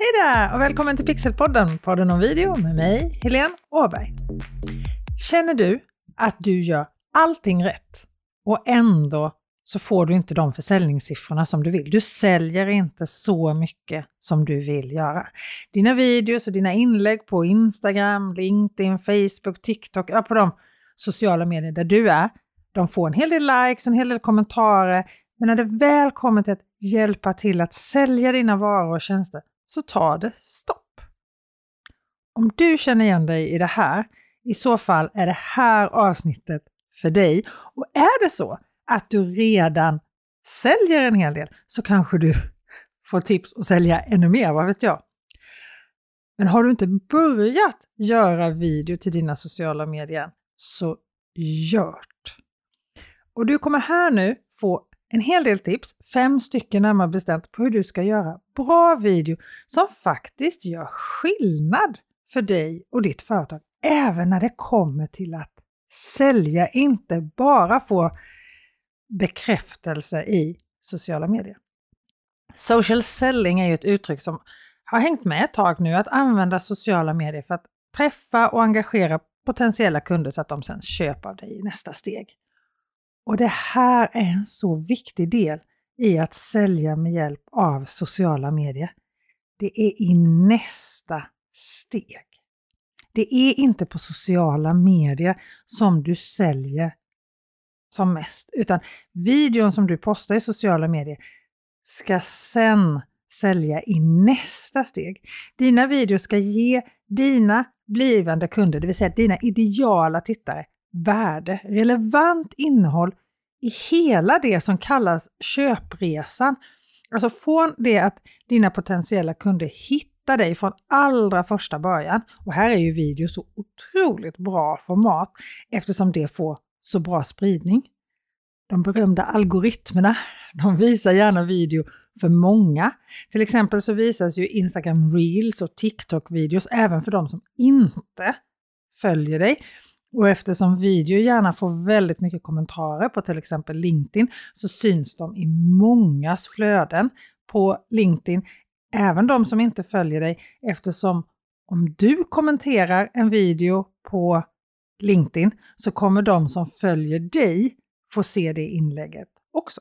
Hej där och välkommen till Pixelpodden, podden om video med mig, Helene Åberg. Känner du att du gör allting rätt och ändå så får du inte de försäljningssiffrorna som du vill. Du säljer inte så mycket som du vill göra. Dina videos och dina inlägg på Instagram, LinkedIn, Facebook, TikTok, ja, på de sociala medier där du är, de får en hel del likes, och en hel del kommentarer, men när det väl kommer till att hjälpa till att sälja dina varor och tjänster så tar det stopp. Om du känner igen dig i det här, i så fall är det här avsnittet för dig. Och är det så att du redan säljer en hel del så kanske du får tips att sälja ännu mer, vad vet jag? Men har du inte börjat göra video till dina sociala medier så gör det! Och du kommer här nu få en hel del tips, fem stycken närmare bestämt, på hur du ska göra bra video som faktiskt gör skillnad för dig och ditt företag, även när det kommer till att sälja, inte bara få bekräftelse i sociala medier. Social selling är ju ett uttryck som har hängt med ett tag nu, att använda sociala medier för att träffa och engagera potentiella kunder så att de sedan köper av dig i nästa steg. Och det här är en så viktig del i att sälja med hjälp av sociala medier. Det är i nästa steg. Det är inte på sociala medier som du säljer som mest, utan videon som du postar i sociala medier ska sen sälja i nästa steg. Dina videos ska ge dina blivande kunder, det vill säga dina ideala tittare, värde, relevant innehåll i hela det som kallas köpresan. Alltså från det att dina potentiella kunder hittar dig från allra första början. Och här är ju video så otroligt bra format eftersom det får så bra spridning. De berömda algoritmerna, de visar gärna video för många. Till exempel så visas ju Instagram Reels och TikTok-videos även för de som inte följer dig. Och eftersom video gärna får väldigt mycket kommentarer på till exempel LinkedIn så syns de i mångas flöden på LinkedIn, även de som inte följer dig eftersom om du kommenterar en video på LinkedIn så kommer de som följer dig få se det inlägget också.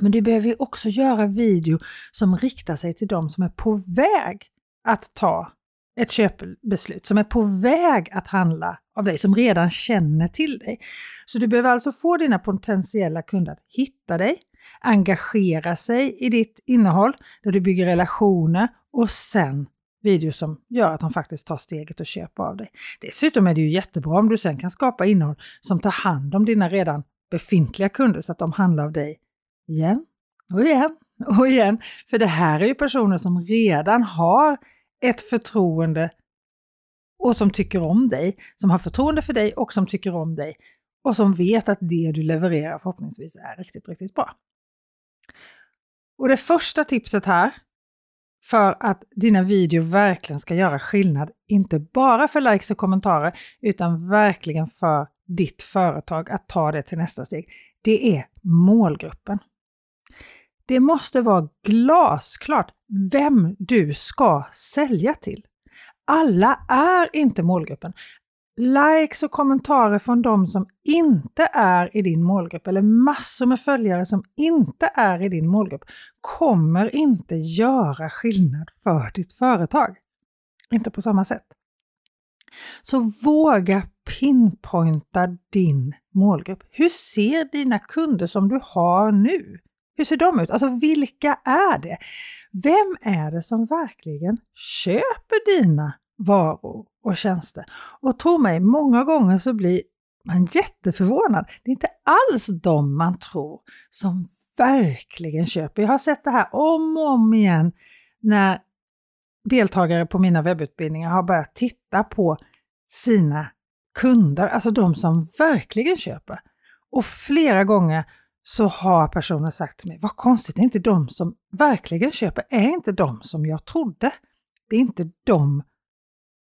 Men du behöver ju också göra video som riktar sig till de som är på väg att ta ett köpbeslut, som är på väg att handla av dig, som redan känner till dig. Så du behöver alltså få dina potentiella kunder att hitta dig, engagera sig i ditt innehåll, där du bygger relationer och sen videos som gör att de faktiskt tar steget och köper av dig. Dessutom är det ju jättebra om du sen kan skapa innehåll som tar hand om dina redan befintliga kunder så att de handlar av dig igen och igen och igen. För det här är ju personer som redan har ett förtroende och som tycker om dig, som har förtroende för dig och som tycker om dig och som vet att det du levererar förhoppningsvis är riktigt, riktigt bra. Och det första tipset här för att dina videor verkligen ska göra skillnad, inte bara för likes och kommentarer, utan verkligen för ditt företag att ta det till nästa steg, det är målgruppen. Det måste vara glasklart vem du ska sälja till. Alla är inte målgruppen. Likes och kommentarer från de som inte är i din målgrupp eller massor med följare som inte är i din målgrupp kommer inte göra skillnad för ditt företag. Inte på samma sätt. Så våga pinpointa din målgrupp. Hur ser dina kunder som du har nu? Hur ser de ut? Alltså vilka är det? Vem är det som verkligen köper dina varor och tjänster? Och tro mig, många gånger så blir man jätteförvånad. Det är inte alls de man tror som verkligen köper. Jag har sett det här om och om igen när deltagare på mina webbutbildningar har börjat titta på sina kunder, alltså de som verkligen köper. Och flera gånger så har personen sagt till mig, vad konstigt, det är inte de som verkligen köper, är inte de som jag trodde. Det är inte de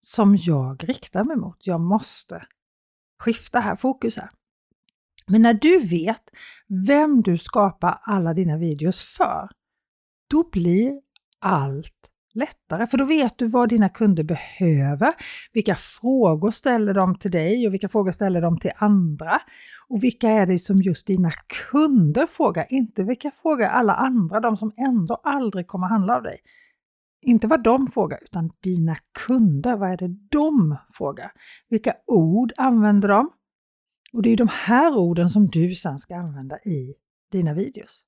som jag riktar mig mot. Jag måste skifta här, fokus här. Men när du vet vem du skapar alla dina videos för, då blir allt lättare, för då vet du vad dina kunder behöver, vilka frågor ställer de till dig och vilka frågor ställer de till andra. Och vilka är det som just dina kunder frågar, inte vilka frågar alla andra, de som ändå aldrig kommer handla av dig. Inte vad de frågar, utan dina kunder. Vad är det de frågar? Vilka ord använder de? Och det är de här orden som du sen ska använda i dina videos.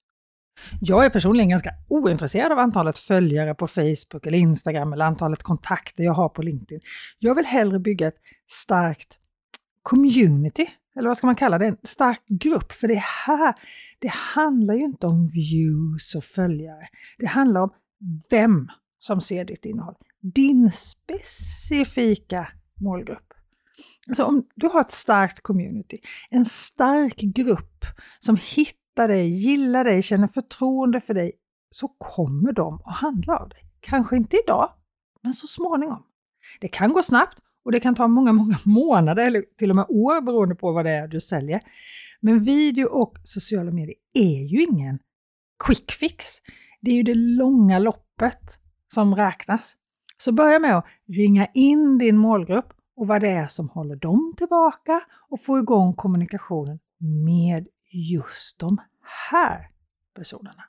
Jag är personligen ganska ointresserad av antalet följare på Facebook eller Instagram eller antalet kontakter jag har på LinkedIn. Jag vill hellre bygga ett starkt community, eller vad ska man kalla det, en stark grupp. För det här, det handlar ju inte om views och följare. Det handlar om vem som ser ditt innehåll. Din specifika målgrupp. Alltså om du har ett starkt community, en stark grupp som hittar dig, gillar dig, känner förtroende för dig, så kommer de att handla av dig. Kanske inte idag, men så småningom. Det kan gå snabbt och det kan ta många, många månader eller till och med år beroende på vad det är du säljer. Men video och sociala medier är ju ingen quick fix. Det är ju det långa loppet som räknas. Så börja med att ringa in din målgrupp och vad det är som håller dem tillbaka och få igång kommunikationen med just de här personerna.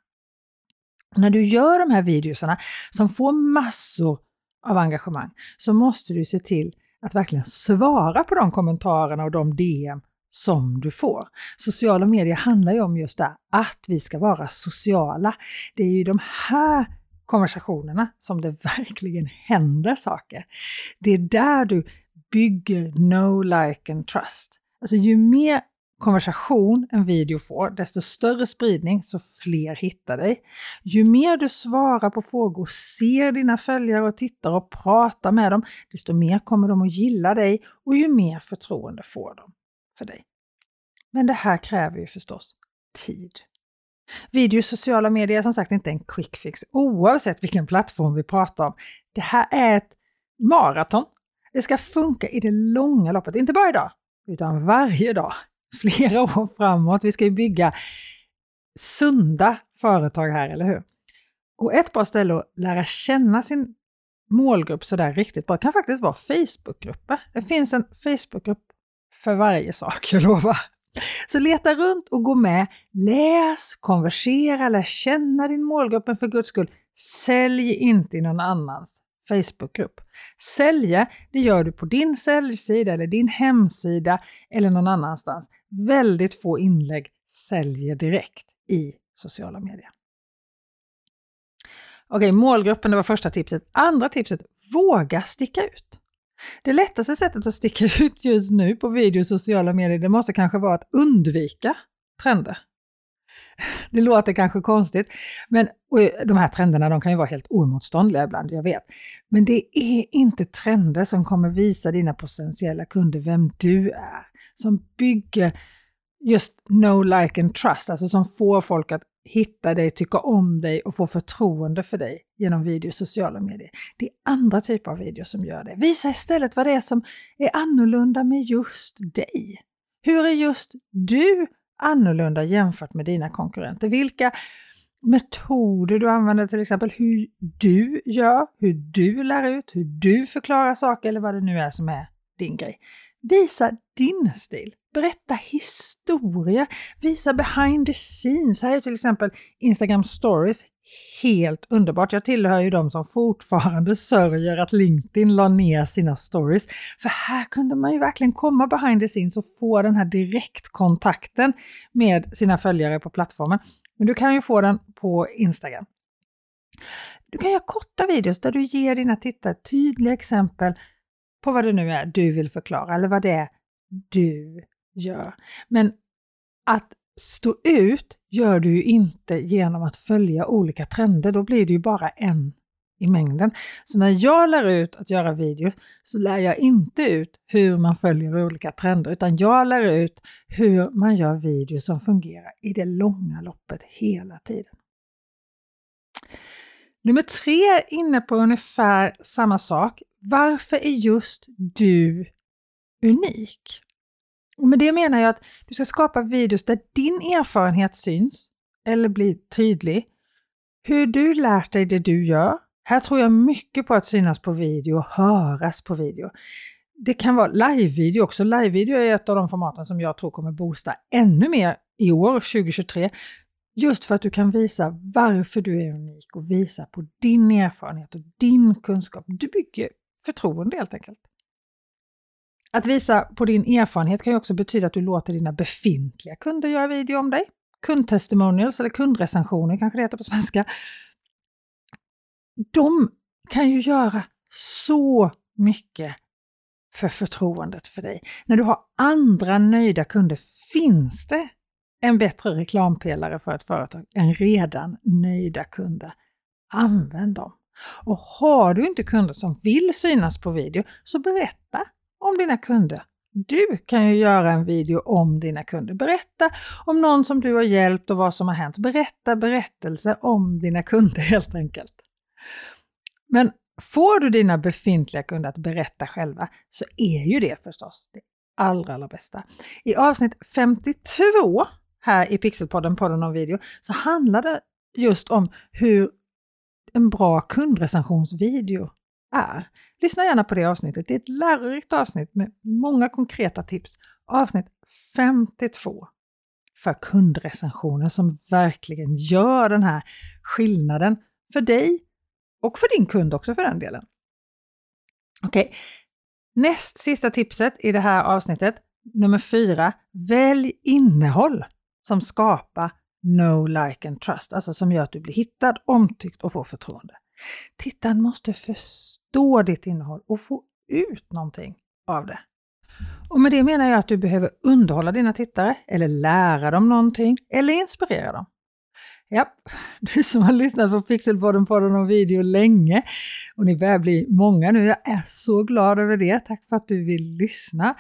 Och när du gör de här videorna som får massor av engagemang så måste du se till att verkligen svara på de kommentarerna och de DM som du får. Sociala medier handlar ju om just det, att vi ska vara sociala. Det är ju de här konversationerna som det verkligen händer saker. Det är där du bygger know, like and trust. Alltså ju mer konversation en video får, desto större spridning så fler hittar dig. Ju mer du svarar på frågor, ser dina följare och tittare och pratar med dem, desto mer kommer de att gilla dig och ju mer förtroende får de för dig. Men det här kräver ju förstås tid. Video och sociala medier är som sagt inte en quick fix oavsett vilken plattform vi pratar om. Det här är ett maraton. Det ska funka i det långa loppet, inte bara idag, utan varje dag, flera år framåt. Vi ska ju bygga sunda företag här, eller hur? Och ett bra ställe att lära känna sin målgrupp sådär riktigt bra kan faktiskt vara Facebookgrupper. Det finns en Facebookgrupp för varje sak, jag lovar. Så leta runt och gå med. Läs, konversera, lär känna din målgrupp, men för guds skull, sälj inte i någon annans Facebookgrupp. Sälja, det gör du på din säljsida eller din hemsida eller någon annanstans. Väldigt få inlägg säljer direkt i sociala medier. Okej, målgruppen, det var första tipset. Andra tipset, våga sticka ut. Det lättaste sättet att sticka ut just nu på video och sociala medier, det måste kanske vara att undvika trender. Det låter kanske konstigt, men eh, de här trenderna de kan ju vara helt oemotståndliga ibland, jag vet. Men det är inte trender som kommer visa dina potentiella kunder vem du är, som bygger just no like and trust, alltså som får folk att hitta dig, tycka om dig och få förtroende för dig genom video och sociala medier. Det är andra typer av videos som gör det. Visa istället vad det är som är annorlunda med just dig. Hur är just du annorlunda jämfört med dina konkurrenter? Vilka metoder du använder, till exempel hur du gör, hur du lär ut, hur du förklarar saker eller vad det nu är som är din grej. Visa din stil. Berätta historia. Visa behind the scenes. Här är till exempel Instagram stories helt underbart. Jag tillhör ju de som fortfarande sörjer att LinkedIn la ner sina stories. För här kunde man ju verkligen komma behind the scenes och få den här direktkontakten med sina följare på plattformen. Men du kan ju få den på Instagram. Du kan göra korta videos där du ger dina tittare tydliga exempel på vad det nu är du vill förklara eller vad det är du gör. Men att stå ut gör du ju inte genom att följa olika trender, då blir det ju bara en i mängden. Så när jag lär ut att göra videos så lär jag inte ut hur man följer olika trender, utan jag lär ut hur man gör videos som fungerar i det långa loppet hela tiden. Nummer tre är inne på ungefär samma sak. Varför är just du unik? Och med det menar jag att du ska skapa videos där din erfarenhet syns eller blir tydlig. Hur du lärt dig det du gör, Här tror jag mycket på att synas på video och höras på video. Det kan vara live-video också. Live-video är ett av de formaten som jag tror kommer boosta ännu mer i år, 2023. Just för att du kan visa varför du är unik och visa på din erfarenhet och din kunskap. Du bygger förtroende helt enkelt. Att visa på din erfarenhet kan ju också betyda att du låter dina befintliga kunder göra video om dig. Kundtestimonials eller kundrecensioner kanske det heter på svenska. De kan ju göra så mycket för förtroendet för dig. När du har andra nöjda kunder finns det en bättre reklampelare för ett företag än redan nöjda kunder. Använd dem! Och har du inte kunder som vill synas på video, så berätta om dina kunder. Du kan ju göra en video om dina kunder. Berätta om någon som du har hjälpt och vad som har hänt. Berätta berättelser om dina kunder helt enkelt. Men får du dina befintliga kunder att berätta själva så är ju det förstås det allra, allra bästa. I avsnitt 52 här i Pixelpodden, podden om video, så handlar det just om hur en bra kundrecensionsvideo är. Lyssna gärna på det avsnittet. Det är ett lärorikt avsnitt med många konkreta tips. Avsnitt 52 för kundrecensioner som verkligen gör den här skillnaden för dig och för din kund också för den delen. Okej, okay. näst sista tipset i det här avsnittet, nummer fyra, välj innehåll som skapar no like and trust, alltså som gör att du blir hittad, omtyckt och får förtroende. Tittaren måste förstå ditt innehåll och få ut någonting av det. Och med det menar jag att du behöver underhålla dina tittare, eller lära dem någonting, eller inspirera dem. Ja, du som har lyssnat på Pixelpodden, podden om video länge, och ni börjar bli många nu, jag är så glad över det. Tack för att du vill lyssna.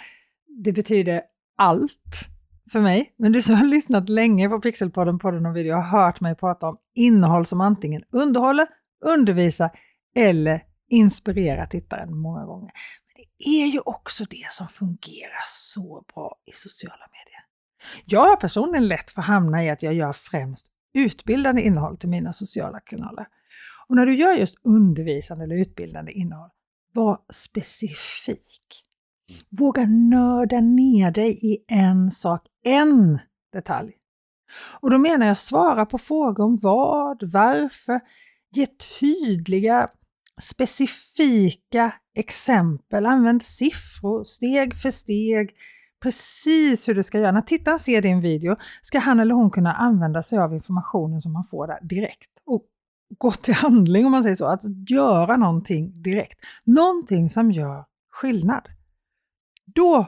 Det betyder allt för mig, men du som har lyssnat länge på Pixelpodden, podden och video, har hört mig prata om innehåll som antingen underhåller, undervisar eller inspirerar tittaren många gånger. Men det är ju också det som fungerar så bra i sociala medier. Jag har personligen lätt för att hamna i att jag gör främst utbildande innehåll till mina sociala kanaler. Och när du gör just undervisande eller utbildande innehåll, var specifik. Våga nörda ner dig i en sak, en detalj. Och då menar jag svara på frågor om vad, varför, ge tydliga, specifika exempel, använd siffror steg för steg, precis hur du ska göra. När tittaren ser din video ska han eller hon kunna använda sig av informationen som man får där direkt och gå till handling om man säger så, att göra någonting direkt. Någonting som gör skillnad. Då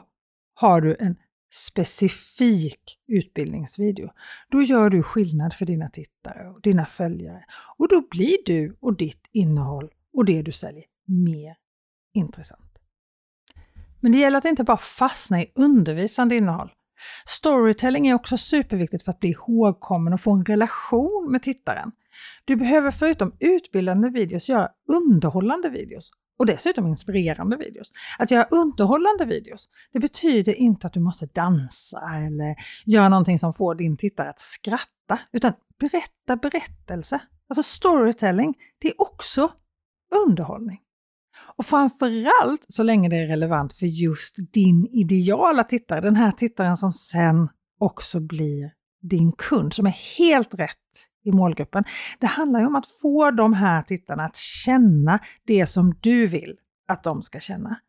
har du en specifik utbildningsvideo. Då gör du skillnad för dina tittare och dina följare och då blir du och ditt innehåll och det du säljer mer intressant. Men det gäller att inte bara fastna i undervisande innehåll. Storytelling är också superviktigt för att bli ihågkommen och få en relation med tittaren. Du behöver förutom utbildande videos göra underhållande videos och dessutom inspirerande videos. Att göra underhållande videos, det betyder inte att du måste dansa eller göra någonting som får din tittare att skratta, utan berätta berättelse. Alltså storytelling, det är också underhållning. Och framförallt så länge det är relevant för just din ideala tittare, den här tittaren som sen också blir din kund, som är helt rätt i målgruppen. Det handlar ju om att få de här tittarna att känna det som du vill att de ska känna.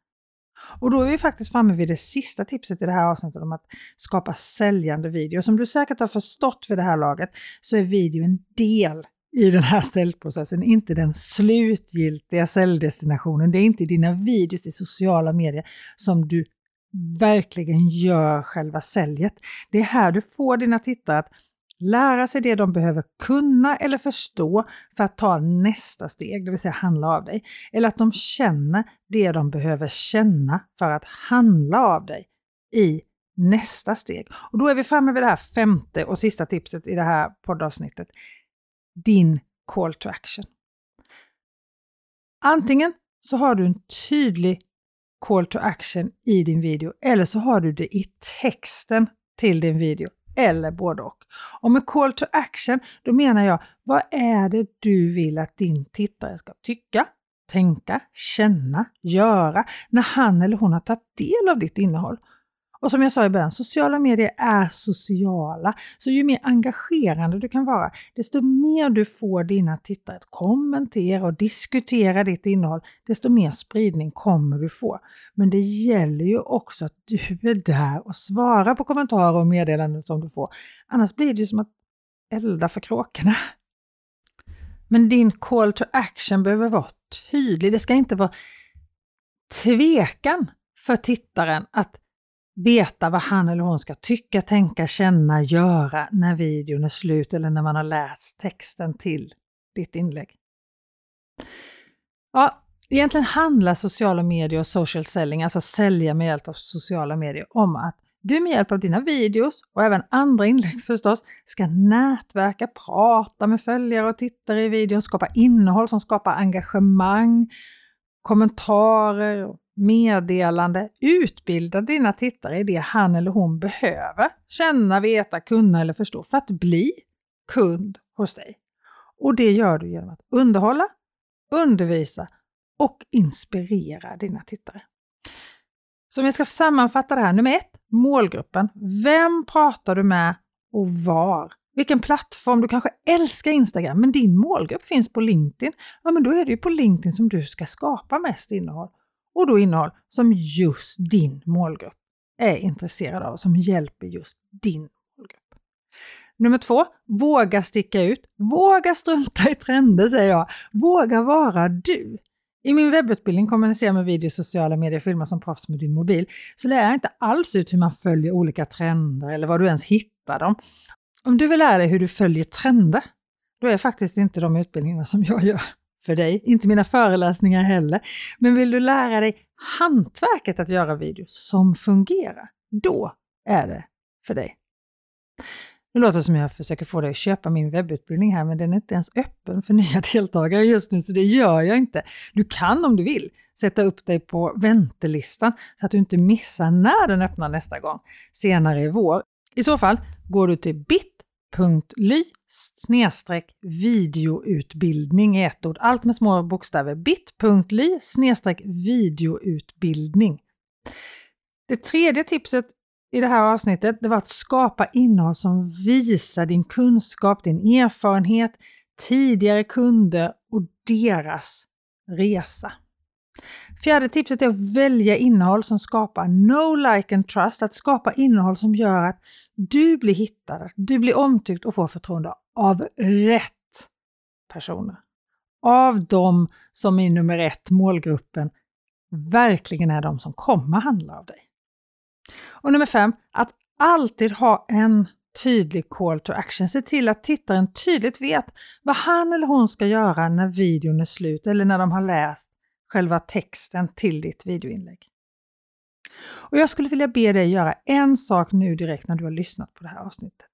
Och då är vi faktiskt framme vid det sista tipset i det här avsnittet om att skapa säljande video. Som du säkert har förstått vid det här laget så är video en del i den här säljprocessen, inte den slutgiltiga säljdestinationen. Det är inte dina videos i sociala medier som du verkligen gör själva säljet. Det är här du får dina tittare att lära sig det de behöver kunna eller förstå för att ta nästa steg, det vill säga handla av dig. Eller att de känner det de behöver känna för att handla av dig i nästa steg. Och då är vi framme vid det här femte och sista tipset i det här poddavsnittet. Din call to action. Antingen så har du en tydlig call to action i din video eller så har du det i texten till din video eller både och. Och med call to action, då menar jag, vad är det du vill att din tittare ska tycka, tänka, känna, göra när han eller hon har tagit del av ditt innehåll? Och som jag sa i början, sociala medier är sociala. Så ju mer engagerande du kan vara, desto mer du får dina tittare att kommentera och diskutera ditt innehåll, desto mer spridning kommer du få. Men det gäller ju också att du är där och svarar på kommentarer och meddelanden som du får. Annars blir det ju som att elda för kråkorna. Men din call to action behöver vara tydlig. Det ska inte vara tvekan för tittaren att veta vad han eller hon ska tycka, tänka, känna, göra när videon är slut eller när man har läst texten till ditt inlägg. Ja, egentligen handlar sociala medier och social selling, alltså sälja med hjälp av sociala medier, om att du med hjälp av dina videos och även andra inlägg förstås ska nätverka, prata med följare och tittare i videon, skapa innehåll som skapar engagemang, kommentarer, meddelande, utbilda dina tittare i det han eller hon behöver känna, veta, kunna eller förstå för att bli kund hos dig. Och det gör du genom att underhålla, undervisa och inspirera dina tittare. Så om jag ska sammanfatta det här. Nummer ett, målgruppen. Vem pratar du med och var? Vilken plattform? Du kanske älskar Instagram, men din målgrupp finns på LinkedIn. Ja, men då är det ju på LinkedIn som du ska skapa mest innehåll och då innehåll som just din målgrupp är intresserad av, som hjälper just din målgrupp. Nummer två, våga sticka ut. Våga strunta i trender säger jag. Våga vara du. I min webbutbildning Kommunicera med video, sociala medier, filmer som proffs med din mobil så lär jag inte alls ut hur man följer olika trender eller var du ens hittar dem. Om du vill lära dig hur du följer trender, då är faktiskt inte de utbildningarna som jag gör för dig, inte mina föreläsningar heller. Men vill du lära dig hantverket att göra video som fungerar, då är det för dig. Det låter som jag försöker få dig att köpa min webbutbildning här, men den är inte ens öppen för nya deltagare just nu, så det gör jag inte. Du kan om du vill sätta upp dig på väntelistan så att du inte missar när den öppnar nästa gång, senare i vår. I så fall går du till BIT bit.ly snedstreck videoutbildning i ett ord. Allt med små bokstäver. bit.ly snedstreck videoutbildning. Det tredje tipset i det här avsnittet det var att skapa innehåll som visar din kunskap, din erfarenhet, tidigare kunder och deras resa. Fjärde tipset är att välja innehåll som skapar no like and trust, att skapa innehåll som gör att du blir hittad, du blir omtyckt och får förtroende av rätt personer. Av de som i nummer ett, målgruppen, verkligen är de som kommer handla av dig. Och nummer fem, att alltid ha en tydlig call to action. Se till att tittaren tydligt vet vad han eller hon ska göra när videon är slut eller när de har läst själva texten till ditt videoinlägg. Och jag skulle vilja be dig göra en sak nu direkt när du har lyssnat på det här avsnittet.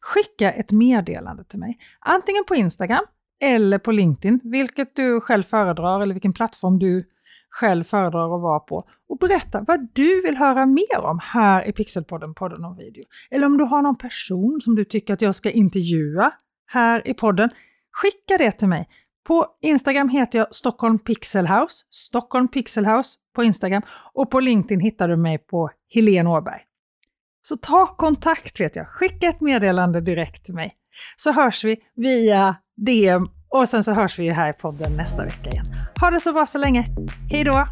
Skicka ett meddelande till mig, antingen på Instagram eller på LinkedIn, vilket du själv föredrar eller vilken plattform du själv föredrar att vara på och berätta vad du vill höra mer om här i Pixelpodden, podden om video. Eller om du har någon person som du tycker att jag ska intervjua här i podden, skicka det till mig. På Instagram heter jag Stockholm Pixelhouse, Stockholm Pixelhouse på Instagram och på LinkedIn hittar du mig på Helene Åberg. Så ta kontakt vet jag, skicka ett meddelande direkt till mig så hörs vi via DM och sen så hörs vi här i podden nästa vecka igen. Ha det så bra så länge. Hej då!